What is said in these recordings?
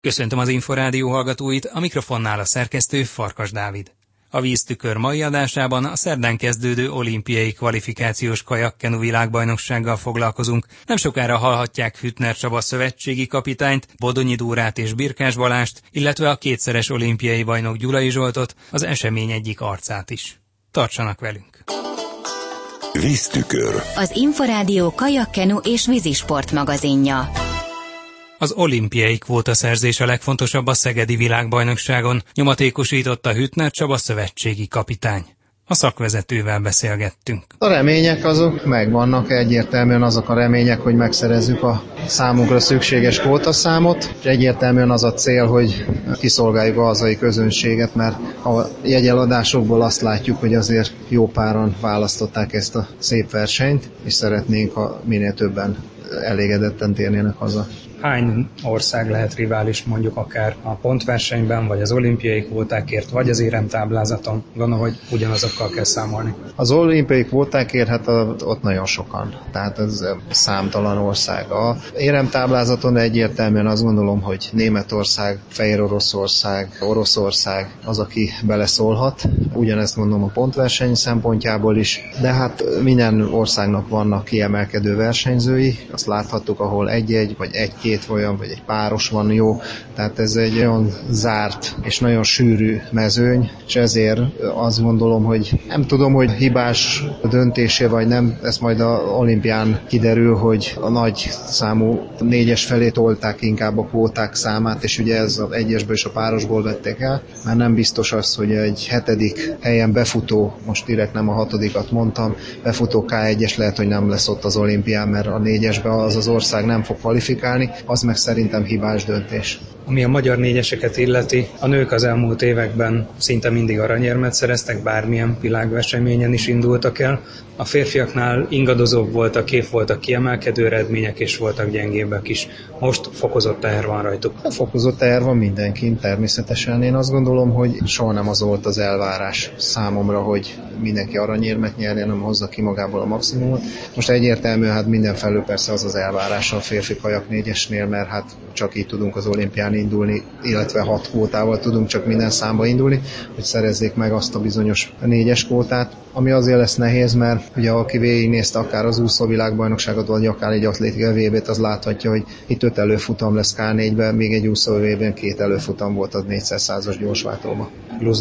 Köszöntöm az Inforádió hallgatóit, a mikrofonnál a szerkesztő Farkas Dávid. A víztükör mai adásában a szerdán kezdődő olimpiai kvalifikációs kajakkenu világbajnoksággal foglalkozunk. Nem sokára hallhatják Hütner Csaba szövetségi kapitányt, Bodonyi Dórát és Birkás Balást, illetve a kétszeres olimpiai bajnok Gyulai Zsoltot, az esemény egyik arcát is. Tartsanak velünk! Víztükör. Az Inforádió kajakkenu és vízisport magazinja. Az olimpiai kvótaszerzés a legfontosabb a Szegedi világbajnokságon, nyomatékosította Hütner Csaba szövetségi kapitány. A szakvezetővel beszélgettünk. A remények azok megvannak, egyértelműen azok a remények, hogy megszerezzük a számunkra szükséges kvótaszámot, és egyértelműen az a cél, hogy kiszolgáljuk a hazai közönséget, mert a jegyeladásokból azt látjuk, hogy azért jó páran választották ezt a szép versenyt, és szeretnénk, ha minél többen elégedetten térnének haza hány ország lehet rivális mondjuk akár a pontversenyben, vagy az olimpiai kvótákért, vagy az éremtáblázaton? Gondolom, hogy ugyanazokkal kell számolni. Az olimpiai kvótákért, hát ott nagyon sokan. Tehát ez számtalan ország. A éremtáblázaton egyértelműen azt gondolom, hogy Németország, Fehér Oroszország, Oroszország az, aki beleszólhat. Ugyanezt mondom a pontverseny szempontjából is, de hát minden országnak vannak kiemelkedő versenyzői. Azt láthattuk, ahol egy-egy vagy egy két olyan, vagy egy páros van jó, tehát ez egy olyan zárt és nagyon sűrű mezőny, és ezért azt gondolom, hogy nem tudom, hogy hibás a döntésé, vagy nem, ez majd a olimpián kiderül, hogy a nagy számú négyes felé tolták inkább a kvóták számát, és ugye ez az egyesből és a párosból vették el, mert nem biztos az, hogy egy hetedik helyen befutó, most direkt nem a hatodikat mondtam, befutó K1-es lehet, hogy nem lesz ott az olimpián, mert a négyesbe az az ország nem fog kvalifikálni, az meg szerintem hibás döntés. Ami a magyar négyeseket illeti, a nők az elmúlt években szinte mindig aranyérmet szereztek, bármilyen világverseményen is indultak el. A férfiaknál ingadozóbb voltak, kép voltak kiemelkedő eredmények, és voltak gyengébbek is. Most fokozott teher van rajtuk. A fokozott teher van mindenkin, természetesen. Én azt gondolom, hogy soha nem az volt az elvárás számomra, hogy mindenki aranyérmet nyerjen, hanem hozza ki magából a maximumot. Most egyértelmű, hát mindenfelől persze az az elvárás a férfi kajak négyesnél, mert hát csak így tudunk az olimpián indulni, illetve hat kvótával tudunk csak minden számba indulni, hogy szerezzék meg azt a bizonyos négyes kvótát, ami azért lesz nehéz, mert ugye aki végignézte akár az úszó világbajnokságot, vagy akár egy atlétika vb az láthatja, hogy itt öt előfutam lesz K4-ben, még egy úszó vb két előfutam volt az 400-as gyorsváltóba.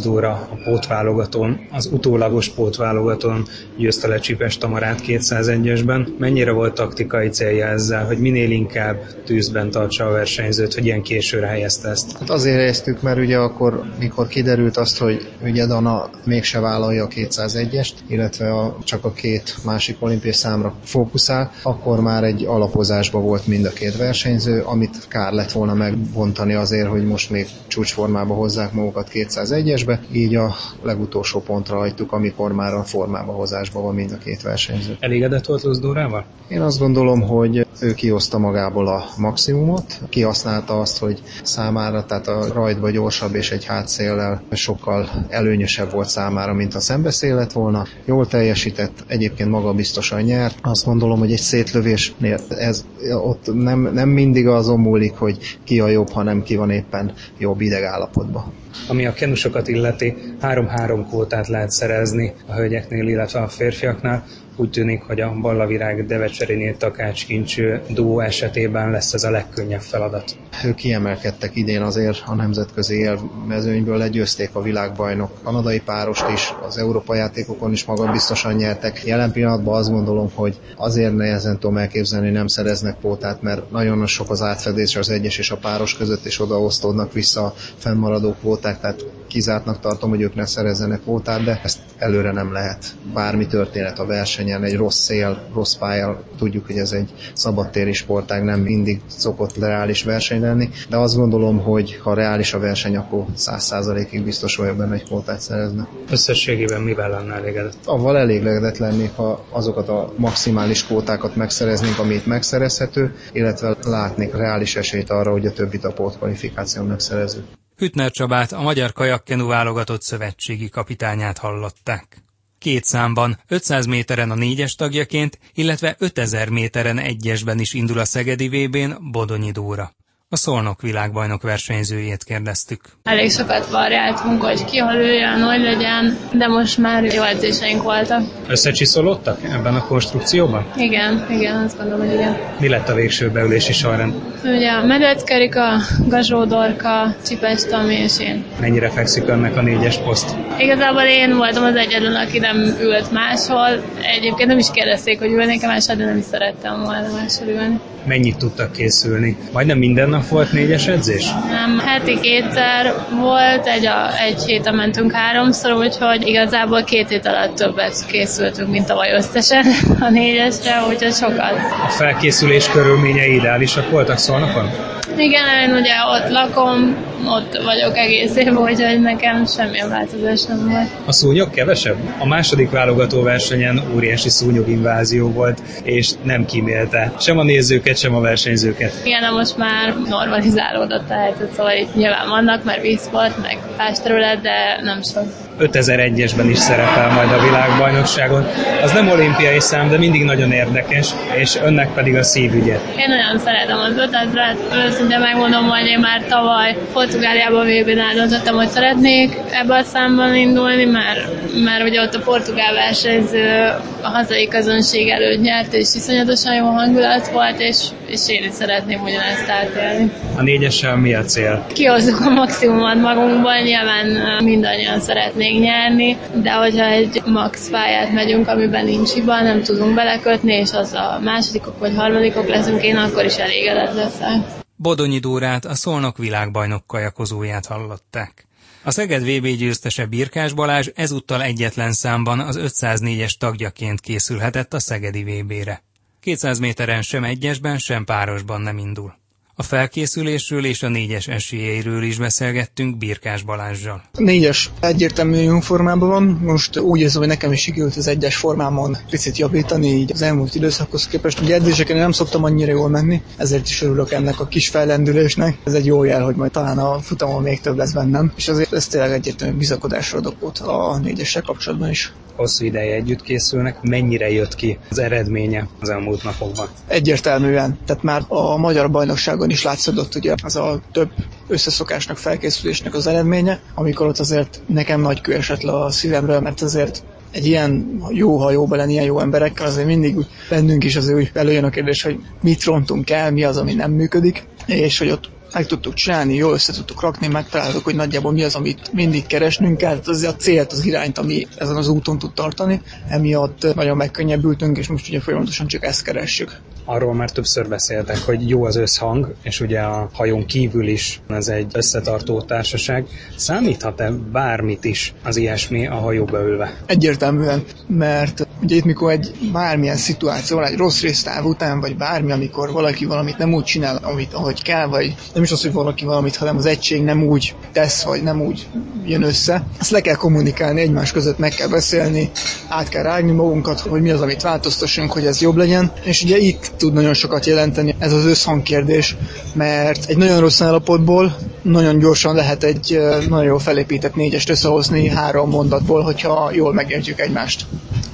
Dóra a pótválogatón, az utólagos pótválogatón győzte le Csipes Tamarát 201-esben. Mennyire volt taktikai célja ezzel, hogy minél inkább tűzben tartsa a versenyzőt, hogy ilyen későre helyezte ezt? Hát azért helyeztük, mert ugye akkor, mikor kiderült azt, hogy ugye Dana mégse vállalja a 201-est, illetve a, csak a két másik olimpiai számra fókuszál, akkor már egy alapozásban volt mind a két versenyző, amit kár lett volna megbontani azért, hogy most még csúcsformába hozzák magukat 201-esbe, így a legutolsó pontra hagytuk, amikor már a formába hozásban van mind a két versenyző. Elégedett volt Luzdórával? Én azt gondolom, hogy ő kihozta magából a maximumot, kihasználta azt, hogy számára, tehát a rajtba gyorsabb és egy hátszéllel sokkal előnyösebb volt számára, mint a szembeszél lett volna. Jól teljesített, egyébként maga biztosan nyert. Azt gondolom, hogy egy szétlövésnél ez ott nem, nem mindig azon múlik, hogy ki a jobb, hanem ki van éppen jobb idegállapotban. Ami a kenusokat illeti, három-három kvótát lehet szerezni a hölgyeknél, illetve a férfiaknál. Úgy tűnik, hogy a Ballavirág Devecserinél Takács Kincső duó esetében lesz ez a legkönnyebb feladat. Ők kiemelkedtek idén azért a nemzetközi élmezőnyből, legyőzték a világbajnok kanadai párost is, az Európa játékokon is biztosan nyertek. Jelen pillanatban azt gondolom, hogy azért nehezen tudom elképzelni, nem szereznek pótát, mert nagyon sok az átfedés az egyes és a páros között, és odaosztódnak vissza a fennmaradó kvóták, tehát kizártnak tartom, hogy ők ne szerezzenek kvótát, de ezt előre nem lehet. Bármi történet a versenyen, egy rossz szél, rossz pálya, tudjuk, hogy ez egy szabadtéri sportág, nem mindig szokott reális verseny lenni, de azt gondolom, hogy ha reális a verseny, akkor száz százalékig biztos vagyok benne, hogy kvótát szerezne. Összességében mivel lenne elégedett? Avval elégedett lennék, ha azokat a maximális kvótákat megszereznénk, amit megszerezhető, illetve látnék reális esélyt arra, hogy a többit a pótkvalifikáción megszerezzük. Hütner Csabát, a Magyar Kajakkenu válogatott szövetségi kapitányát hallották. Két számban, 500 méteren a négyes tagjaként, illetve 5000 méteren egyesben is indul a Szegedi VB-n Bodonyi Dóra. A Szolnok világbajnok versenyzőjét kérdeztük. Elég sokat variáltunk, hogy ki hol üljön, hogy legyen, de most már jó edzéseink voltak. Összecsiszolódtak ebben a konstrukcióban? Igen, igen, azt gondolom, hogy igen. Mi lett a végső beülési sorrend? Ugye a Medveckerika, Gazsó Dorka, Csipes Tomi és én. Mennyire fekszik önnek a négyes poszt? Igazából én voltam az egyetlen, aki nem ült máshol. Egyébként nem is kérdezték, hogy ülnék-e máshol, de nem is szerettem volna máshol ülni. Mennyit tudtak készülni? Majdnem minden nap volt négyes edzés? Nem, heti kétszer volt, egy, a, egy héten mentünk háromszor, úgyhogy igazából két hét alatt többet készültünk, mint tavaly összesen a négyesre, úgyhogy sokat. A felkészülés körülményei ideálisak voltak szólnokon? Igen, én ugye ott lakom, ott vagyok egész év, úgyhogy nekem semmilyen változás nem volt. A szúnyog kevesebb? A második válogató versenyen óriási szúnyoginvázió volt, és nem kímélte sem a nézőket, sem a versenyzőket. Igen, de most már normalizálódott a helyzet, szóval itt nyilván vannak, mert vízsport, meg más terület, de nem sok. 5001-esben is szerepel majd a világbajnokságon. Az nem olimpiai szám, de mindig nagyon érdekes, és önnek pedig a szívügye. Én nagyon szeretem az 5000-et, őszintén megmondom, hogy én már tavaly Portugáliában vb eldöntöttem, hogy szeretnék ebbe a számban indulni, mert, mert ugye ott a portugál versenyző a hazai közönség előtt nyert, és iszonyatosan jó hangulat volt, és, és én is szeretném ugyanezt átélni. A négyessel mi a cél? Kihozzuk a maximumot magunkból, nyilván mindannyian szeretnénk nyerni, de hogyha egy max pályát megyünk, amiben nincs hiba, nem tudunk belekötni, és az a másodikok vagy harmadikok leszünk, én akkor is elégedett leszek. Bodonyi Dórát, a Szolnok világbajnok kajakozóját hallották. A Szeged VB győztese Birkás Balázs ezúttal egyetlen számban az 504-es tagjaként készülhetett a Szegedi VB-re. 200 méteren sem egyesben, sem párosban nem indul. A felkészülésről és a négyes esélyeiről is beszélgettünk Birkás Balázsjal. Négyes egyértelmű jó formában van. Most úgy érzem, hogy nekem is sikerült az egyes formámon picit javítani így az elmúlt időszakhoz képest. Ugye edzéseken nem szoktam annyira jól menni, ezért is örülök ennek a kis fellendülésnek. Ez egy jó jel, hogy majd talán a futamon még több lesz bennem, és azért ez tényleg egyértelmű bizakodásra ad okot a négyessel kapcsolatban is hosszú ideje együtt készülnek, mennyire jött ki az eredménye az elmúlt napokban? Egyértelműen, tehát már a magyar bajnokságon is látszódott ugye az a több összeszokásnak, felkészülésnek az eredménye, amikor ott azért nekem nagy kő esett le a szívemről, mert azért egy ilyen jó hajóban lenni, ilyen jó emberekkel, azért mindig úgy bennünk is azért úgy előjön a kérdés, hogy mit rontunk el, mi az, ami nem működik, és hogy ott meg tudtuk csinálni, jól össze tudtuk rakni, megtaláltuk, hogy nagyjából mi az, amit mindig keresnünk kell, az a célt, az irányt, ami ezen az úton tud tartani. Emiatt nagyon megkönnyebbültünk, és most ugye folyamatosan csak ezt keressük. Arról már többször beszéltek, hogy jó az összhang, és ugye a hajón kívül is ez egy összetartó társaság. Számíthat-e bármit is az ilyesmi a hajóba ülve? Egyértelműen, mert ugye itt mikor egy bármilyen szituáció, egy rossz résztáv után, vagy bármi, amikor valaki valamit nem úgy csinál, amit ahogy kell, vagy nem is az, hogy valaki valamit, hanem az egység nem úgy tesz, vagy nem úgy jön össze. Ezt le kell kommunikálni, egymás között meg kell beszélni, át kell rágni magunkat, hogy mi az, amit változtassunk, hogy ez jobb legyen. És ugye itt tud nagyon sokat jelenteni ez az összhangkérdés, mert egy nagyon rossz állapotból nagyon gyorsan lehet egy nagyon jól felépített négyest összehozni három mondatból, hogyha jól megértjük egymást.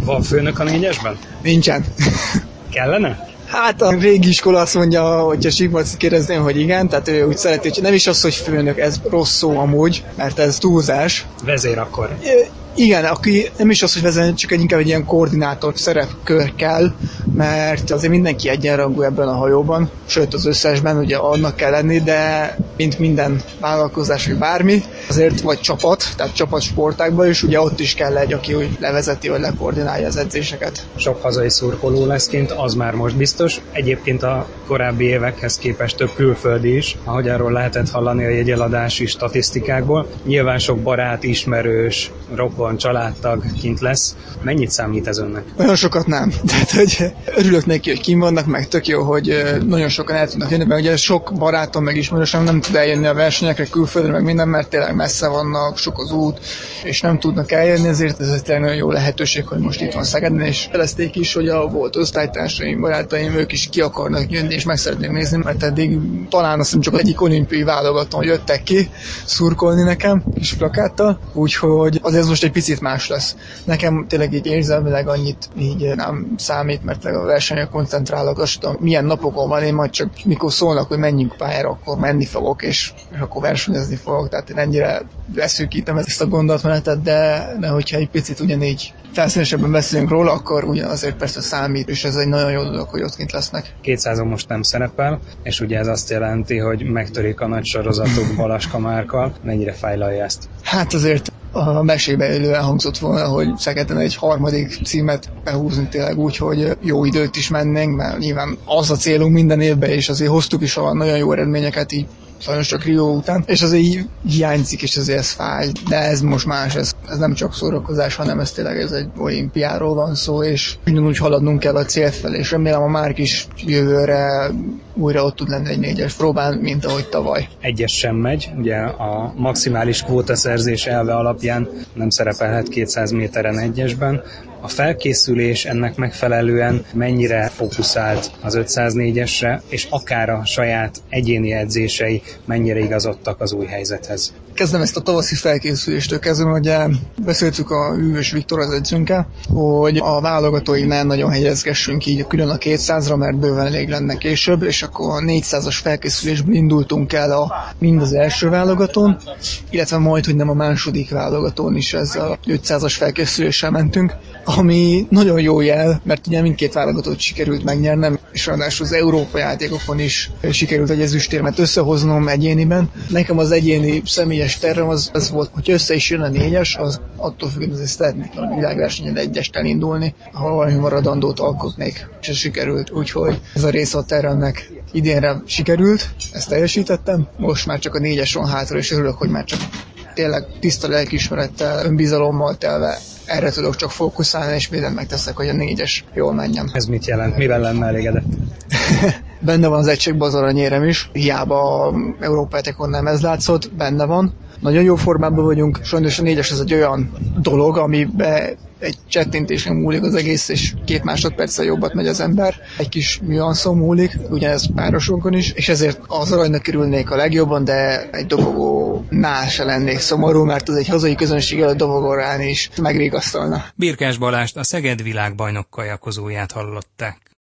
Van főnök a négyesben? Nincsen. Kellene? Hát a régi iskola azt mondja, hogyha Sigmac kérdezném, hogy igen, tehát ő úgy szereti, hogy nem is az, hogy főnök, ez rossz szó amúgy, mert ez túlzás. Vezér akkor. Igen, aki nem is az, hogy vezetni, csak egy inkább egy ilyen koordinátor szerepkör kell, mert azért mindenki egyenrangú ebben a hajóban, sőt az összesben ugye annak kell lenni, de mint minden vállalkozás, vagy bármi, azért vagy csapat, tehát csapatsportákban is, ugye ott is kell egy, aki úgy levezeti, vagy lekoordinálja az edzéseket. Sok hazai szurkoló lesz kint, az már most biztos. Egyébként a korábbi évekhez képest több külföldi is, ahogy arról lehetett hallani a jegyeladási statisztikákból. Nyilván sok barát, ismerős, rokon, családtag kint lesz. Mennyit számít ez önnek? Olyan sokat nem. Tehát, hogy örülök neki, hogy kim vannak, meg tök jó, hogy nagyon sokan el tudnak jönni, mert ugye sok barátom meg ismerősöm nem tud eljönni a versenyekre, külföldre, meg minden, mert tényleg messze vannak, sok az út, és nem tudnak eljönni, ezért ez egy nagyon jó lehetőség, hogy most itt van Szegeden, és felezték is, hogy a volt osztálytársaim, barátaim, ők is ki akarnak jönni, és meg szeretnék nézni, mert eddig talán azt csak egyik olimpiai válogatón jöttek ki szurkolni nekem kis plakáttal, úgyhogy azért most egy picit más lesz. Nekem tényleg így érzelmileg annyit így nem számít, mert a versenyek koncentrálok, azt tudom, milyen napokon van, én majd csak mikor szólnak, hogy menjünk pályára, akkor menni fogok, és, és akkor versenyezni fogok. Tehát én ennyire leszűkítem ezt a gondolatmenetet, de, de hogyha egy picit ugyanígy felszínesebben beszélünk róla, akkor ugyanazért persze számít, és ez egy nagyon jó dolog, hogy ott kint lesznek. 200 most nem szerepel, és ugye ez azt jelenti, hogy megtörik a nagy sorozatok Balaska márkal. Mennyire fájlalja ezt? Hát azért a mesébe élő elhangzott volna, hogy Szegeden egy harmadik címet behúzni tényleg úgy, hogy jó időt is mennénk, mert nyilván az a célunk minden évben, és azért hoztuk is a nagyon jó eredményeket így sajnos csak Rio után, és azért így hiányzik, és azért ez fáj, de ez most más, ez, ez nem csak szórakozás, hanem ez tényleg ez egy olimpiáról van szó, és ugyanúgy haladnunk kell a cél felé, és remélem a Márk is jövőre újra ott tud lenni egy négyes próbán, mint ahogy tavaly. Egyes sem megy, ugye a maximális kvótaszerzés elve alapján nem szerepelhet 200 méteren egyesben, a felkészülés ennek megfelelően mennyire fókuszált az 504-esre, és akár a saját egyéni edzései mennyire igazodtak az új helyzethez. Kezdem ezt a tavaszi felkészüléstől kezdve, hogy beszéltük a Hűvös Viktor az edzőnkkel, hogy a válogatóignál nagyon helyezgessünk így külön a 200-ra, mert bőven elég lenne később, és akkor a 400-as felkészülésből indultunk el a, mind az első válogatón, illetve majd, hogy nem a második válogatón is ezzel a 500-as felkészüléssel mentünk, ami nagyon jó jel, mert ugye mindkét válogatót sikerült megnyernem, és ráadásul az Európa játékokon is sikerült egy ezüstérmet összehoznom egyéniben. Nekem az egyéni személyes tervem az, az volt, hogy össze is jön a négyes, az attól függ, hogy szeretnék a világversenyen egyest elindulni, ahol valami maradandót alkotnék, és ez sikerült. Úgyhogy ez a rész a tervemnek idénre sikerült, ezt teljesítettem, most már csak a négyes van hátra, és örülök, hogy már csak tényleg tiszta lelkismerettel, önbizalommal telve erre tudok csak fókuszálni, és mindent megteszek, hogy a négyes jól menjen. Ez mit jelent? Mivel lenne elégedett? benne van az egységben az aranyérem is, hiába Európa nem ez látszott, benne van. Nagyon jó formában vagyunk, sajnos a négyes ez egy olyan dolog, amiben egy csettintésen múlik az egész, és két másodperccel jobbat megy az ember. Egy kis nüanszon múlik, ugyanez párosunkon is, és ezért az aranynak kerülnék a legjobban, de egy dobogónál se lennék szomorú, mert az egy hazai közönség előtt dobogórán is megvigasztalna. Birkás Balást a Szeged világbajnok kajakozóját hallották.